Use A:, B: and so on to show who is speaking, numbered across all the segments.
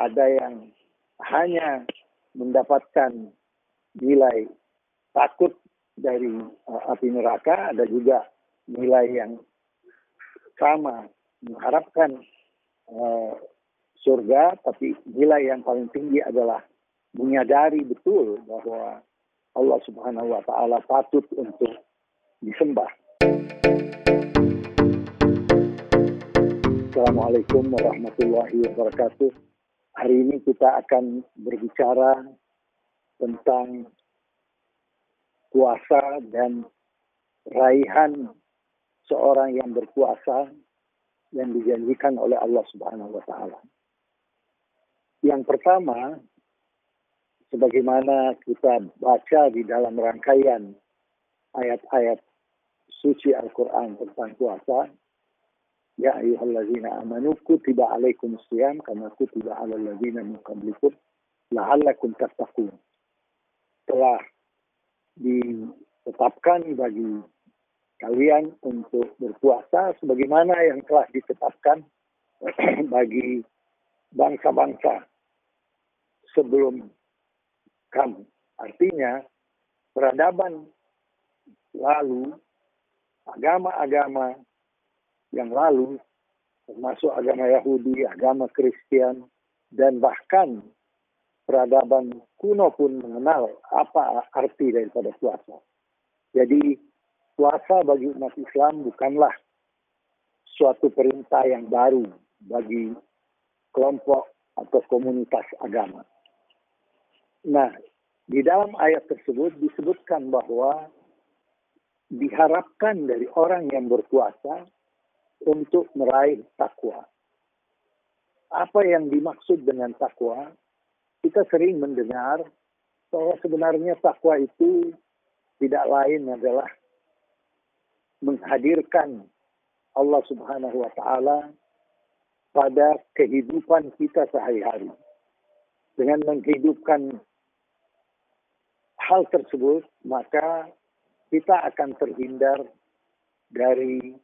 A: ada yang hanya mendapatkan nilai takut dari uh, api neraka, ada juga nilai yang sama mengharapkan uh, surga, tapi nilai yang paling tinggi adalah menyadari betul bahwa Allah Subhanahu wa taala patut untuk disembah. Assalamualaikum warahmatullahi wabarakatuh. Hari ini kita akan berbicara tentang kuasa dan raihan seorang yang berkuasa yang dijanjikan oleh Allah Subhanahu wa taala. Yang pertama, sebagaimana kita baca di dalam rangkaian ayat-ayat suci Al-Quran tentang puasa, Ya ayuhallazina amanu kutiba alaikum siyam kama kutiba ala allazina min qablikum la'allakum tattaqun. Telah ditetapkan bagi kalian untuk berpuasa sebagaimana yang telah ditetapkan bagi bangsa-bangsa sebelum kamu. Artinya, peradaban lalu, agama-agama yang lalu, termasuk agama Yahudi, agama Kristen, dan bahkan peradaban kuno pun mengenal apa arti daripada puasa. Jadi puasa bagi umat Islam bukanlah suatu perintah yang baru bagi kelompok atau komunitas agama. Nah, di dalam ayat tersebut disebutkan bahwa diharapkan dari orang yang berpuasa untuk meraih takwa. Apa yang dimaksud dengan takwa? Kita sering mendengar bahwa sebenarnya takwa itu tidak lain adalah menghadirkan Allah Subhanahu wa taala pada kehidupan kita sehari-hari. Dengan menghidupkan hal tersebut, maka kita akan terhindar dari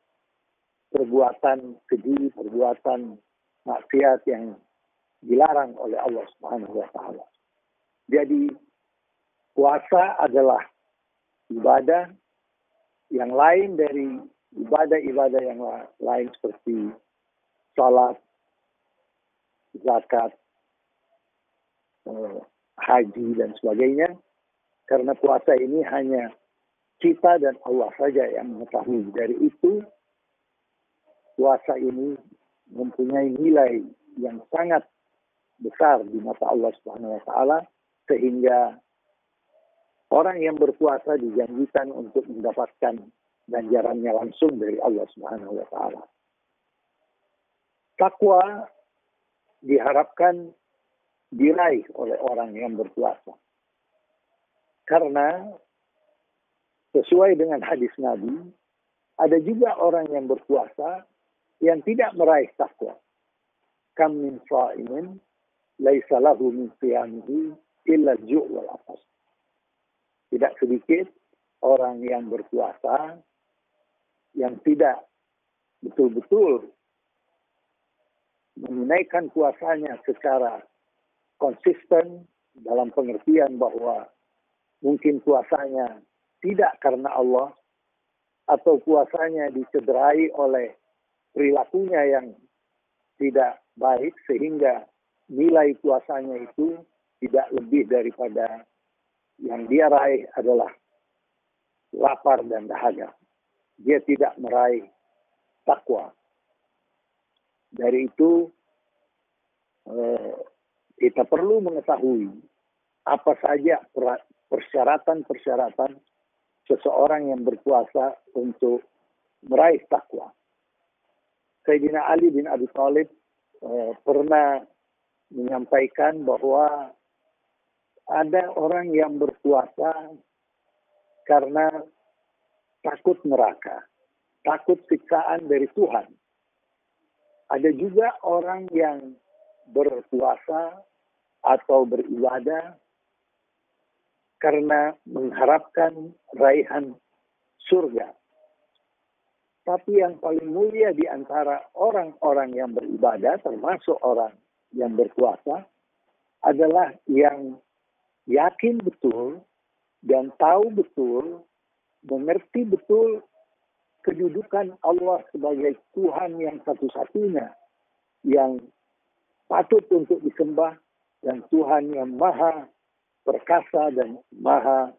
A: perbuatan keji, perbuatan maksiat yang dilarang oleh Allah Subhanahu wa taala. Jadi puasa adalah ibadah yang lain dari ibadah-ibadah yang lain seperti salat, zakat, eh, haji dan sebagainya karena puasa ini hanya kita dan Allah saja yang mengetahui. Dari itu, puasa ini mempunyai nilai yang sangat besar di mata Allah Subhanahu wa taala sehingga orang yang berpuasa dijanjikan untuk mendapatkan ganjarannya langsung dari Allah Subhanahu wa taala. Takwa diharapkan diraih oleh orang yang berpuasa. Karena sesuai dengan hadis Nabi, ada juga orang yang berpuasa yang tidak meraih takwa. Kam min sa'imin laisa lahu min qiyamihi illa ju' wal afas. Tidak sedikit orang yang berpuasa yang tidak betul-betul menunaikan puasanya secara konsisten dalam pengertian bahwa mungkin puasanya tidak karena Allah atau puasanya dicederai oleh perilakunya yang tidak baik sehingga nilai puasanya itu tidak lebih daripada yang dia raih adalah lapar dan dahaga. Dia tidak meraih takwa. Dari itu eh, kita perlu mengetahui apa saja persyaratan-persyaratan seseorang yang berpuasa untuk meraih takwa. Sayyidina Ali bin Abi Thalib eh, pernah menyampaikan bahwa ada orang yang berpuasa karena takut neraka, takut siksaan dari Tuhan. Ada juga orang yang berpuasa atau beribadah karena mengharapkan raihan surga. Tapi yang paling mulia di antara orang-orang yang beribadah, termasuk orang yang berkuasa adalah yang yakin betul dan tahu betul, mengerti betul kedudukan Allah sebagai Tuhan yang satu-satunya yang patut untuk disembah dan Tuhan yang maha perkasa dan maha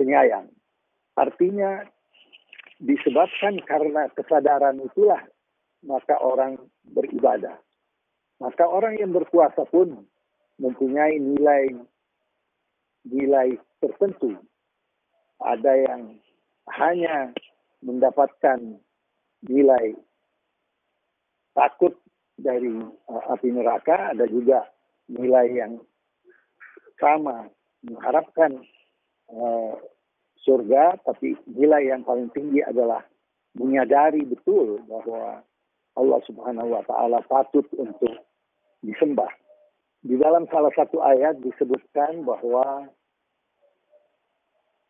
A: penyayang. Artinya disebabkan karena kesadaran itulah maka orang beribadah. Maka orang yang berpuasa pun mempunyai nilai nilai tertentu. Ada yang hanya mendapatkan nilai takut dari uh, api neraka, ada juga nilai yang sama mengharapkan uh, surga, tapi nilai yang paling tinggi adalah menyadari betul bahwa Allah Subhanahu wa taala patut untuk disembah. Di dalam salah satu ayat disebutkan bahwa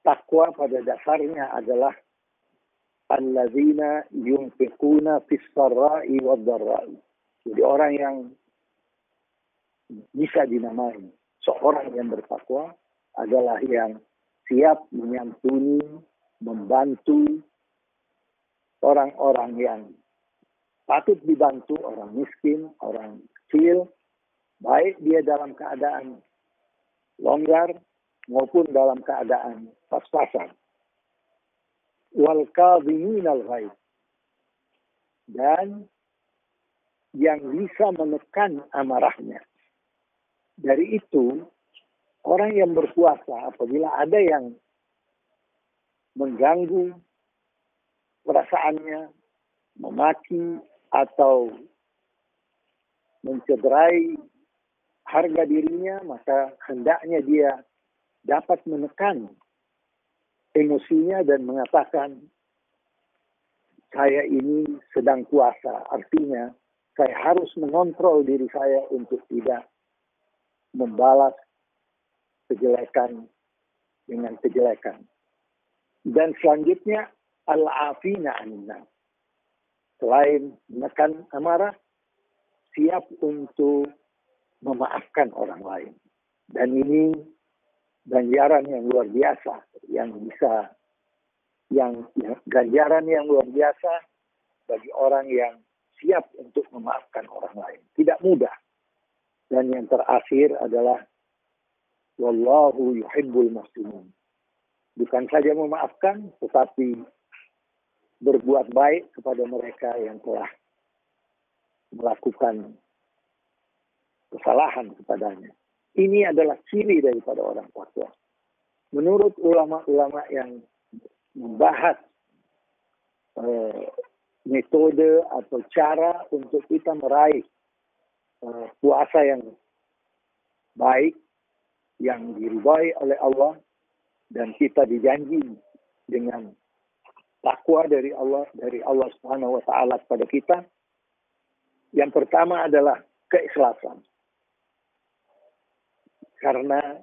A: takwa pada dasarnya adalah alladzina yunfiquna fis sarra'i wad Jadi orang yang bisa dinamai seorang yang bertakwa adalah yang siap menyantuni, membantu orang-orang yang patut dibantu, orang miskin, orang kecil, baik dia dalam keadaan longgar maupun dalam keadaan pas-pasan wal al dan yang bisa menekan amarahnya. Dari itu, orang yang berpuasa apabila ada yang mengganggu perasaannya, memaki atau mencederai harga dirinya, maka hendaknya dia dapat menekan emosinya dan mengatakan saya ini sedang puasa. Artinya saya harus mengontrol diri saya untuk tidak membalas kejelekan dengan kejelekan. Dan selanjutnya al-afina anna. Selain menekan amarah, siap untuk memaafkan orang lain. Dan ini ganjaran yang luar biasa yang bisa yang, yang ganjaran yang luar biasa bagi orang yang siap untuk memaafkan orang lain. Tidak mudah. Dan yang terakhir adalah wallahu yuhibbul muslimin. Bukan saja memaafkan tetapi berbuat baik kepada mereka yang telah melakukan kesalahan kepadanya. Ini adalah ciri daripada orang takwa. Menurut ulama-ulama yang membahas uh, metode atau cara untuk kita meraih uh, puasa yang baik, yang diridhai oleh Allah, dan kita dijanji dengan takwa dari Allah dari Allah Subhanahu wa taala kepada kita. Yang pertama adalah keikhlasan karena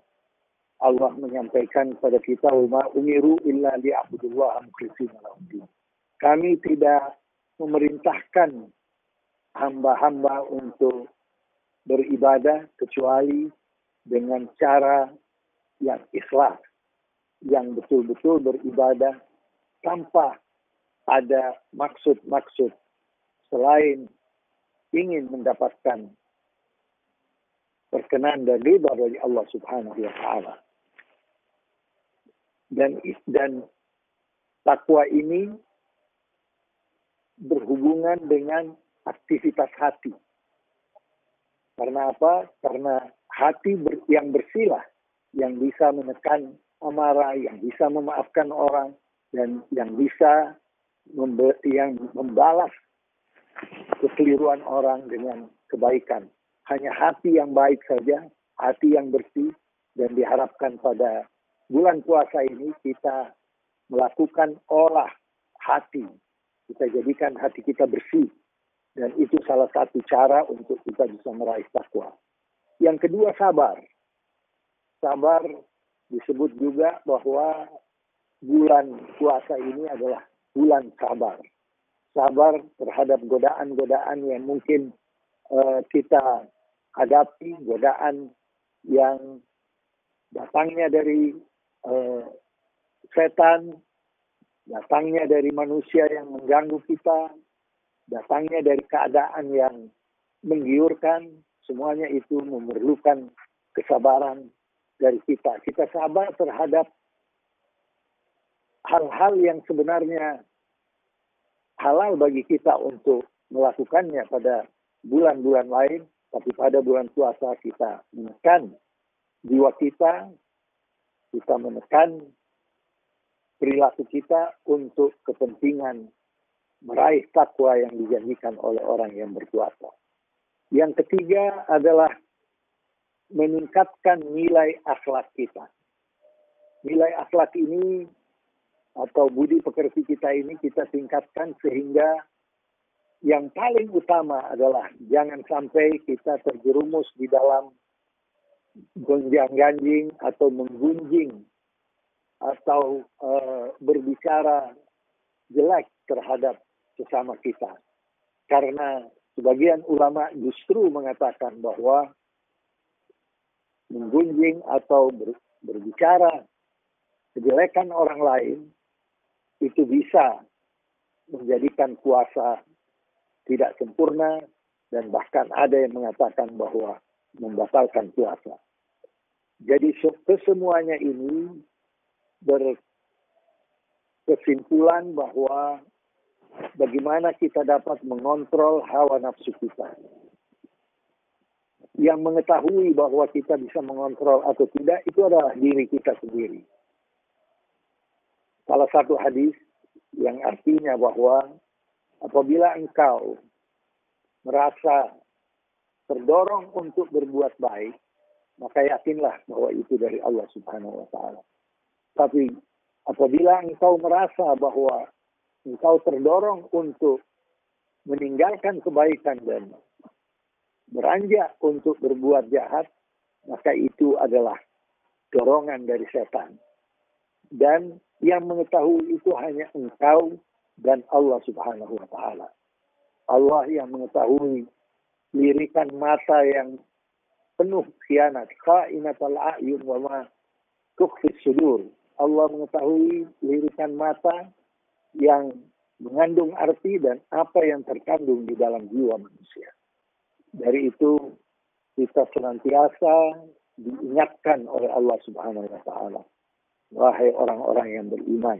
A: Allah menyampaikan kepada kita umma umiru illa li'abudullah mukhlishina lahum Kami tidak memerintahkan hamba-hamba untuk beribadah kecuali dengan cara yang ikhlas, yang betul-betul beribadah tanpa ada maksud-maksud selain ingin mendapatkan berkenan dan ridha dari Allah Subhanahu wa taala. Dan dan takwa ini berhubungan dengan aktivitas hati. Karena apa? Karena hati ber, yang bersihlah yang bisa menekan amarah, yang bisa memaafkan orang, dan yang bisa membe yang membalas kekeliruan orang dengan kebaikan hanya hati yang baik saja, hati yang bersih, dan diharapkan pada bulan puasa ini kita melakukan olah hati. Kita jadikan hati kita bersih. Dan itu salah satu cara untuk kita bisa meraih takwa. Yang kedua, sabar. Sabar disebut juga bahwa bulan puasa ini adalah bulan sabar. Sabar terhadap godaan-godaan yang mungkin uh, kita hadapi godaan yang datangnya dari uh, setan, datangnya dari manusia yang mengganggu kita, datangnya dari keadaan yang menggiurkan, semuanya itu memerlukan kesabaran dari kita. Kita sabar terhadap hal-hal yang sebenarnya halal bagi kita untuk melakukannya pada bulan-bulan lain, tapi pada bulan puasa kita menekan jiwa kita, kita menekan perilaku kita untuk kepentingan meraih takwa yang dijanjikan oleh orang yang berpuasa. Yang ketiga adalah meningkatkan nilai akhlak kita. Nilai akhlak ini atau budi pekerti kita ini kita tingkatkan sehingga yang paling utama adalah jangan sampai kita terjerumus di dalam gonjang-ganjing atau menggunjing atau uh, berbicara jelek terhadap sesama kita. Karena sebagian ulama justru mengatakan bahwa menggunjing atau ber, berbicara kejelekan orang lain itu bisa menjadikan puasa tidak sempurna dan bahkan ada yang mengatakan bahwa membatalkan puasa. Jadi kesemuanya ini berkesimpulan bahwa bagaimana kita dapat mengontrol hawa nafsu kita. Yang mengetahui bahwa kita bisa mengontrol atau tidak itu adalah diri kita sendiri. Salah satu hadis yang artinya bahwa apabila engkau merasa terdorong untuk berbuat baik, maka yakinlah bahwa itu dari Allah Subhanahu wa taala. Tapi apabila engkau merasa bahwa engkau terdorong untuk meninggalkan kebaikan dan beranjak untuk berbuat jahat, maka itu adalah dorongan dari setan. Dan yang mengetahui itu hanya engkau dan Allah subhanahu wa ta'ala. Allah yang mengetahui lirikan mata yang penuh khianat, khainatal a'yun wa ma sudur. Allah mengetahui lirikan mata yang mengandung arti dan apa yang terkandung di dalam jiwa manusia. Dari itu kita senantiasa diingatkan oleh Allah Subhanahu wa taala. Wahai orang-orang yang beriman.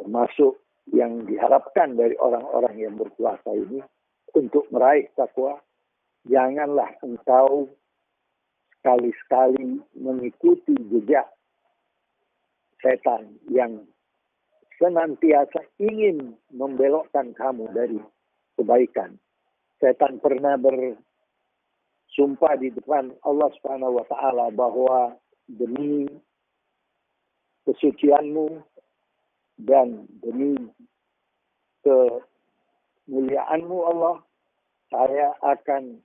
A: Termasuk yang diharapkan dari orang-orang yang berpuasa ini untuk meraih takwa, janganlah engkau sekali-sekali mengikuti jejak setan yang senantiasa ingin membelokkan kamu dari kebaikan. Setan pernah bersumpah di depan Allah Subhanahu wa taala bahwa demi kesucianmu dan demi kemuliaanmu Allah, saya akan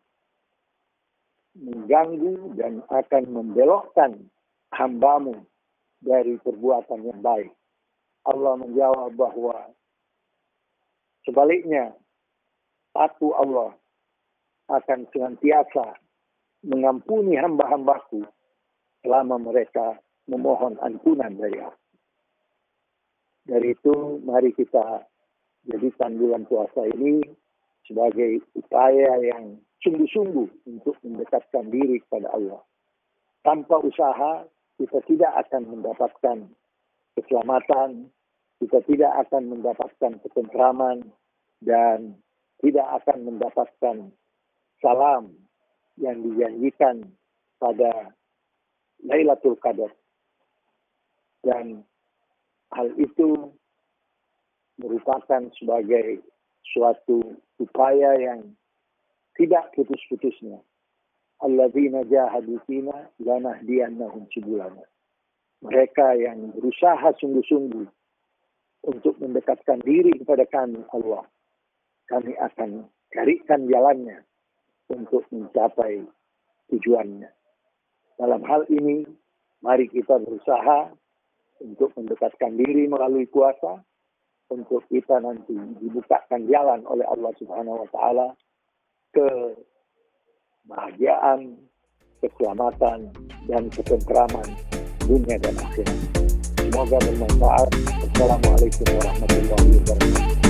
A: mengganggu dan akan membelokkan hambamu dari perbuatan yang baik. Allah menjawab bahwa sebaliknya aku Allah akan senantiasa mengampuni hamba-hambaku selama mereka memohon ampunan dari aku. Dari itu mari kita jadikan bulan puasa ini sebagai upaya yang sungguh-sungguh untuk mendekatkan diri kepada Allah. Tanpa usaha kita tidak akan mendapatkan keselamatan, kita tidak akan mendapatkan ketentraman, dan tidak akan mendapatkan salam yang dijanjikan pada Lailatul Qadar. Dan hal itu merupakan sebagai suatu upaya yang tidak putus-putusnya. Alladzina jahadu fina lanahdiyannahum subulana mereka yang berusaha sungguh-sungguh untuk mendekatkan diri kepada kami Allah, kami akan carikan jalannya untuk mencapai tujuannya. Dalam hal ini, mari kita berusaha untuk mendekatkan diri melalui kuasa, untuk kita nanti dibukakan jalan oleh Allah Subhanahu wa taala ke kebahagiaan, keselamatan, dan ketentraman dunia dan akhirat. Semoga bermanfaat. Assalamualaikum warahmatullahi wabarakatuh.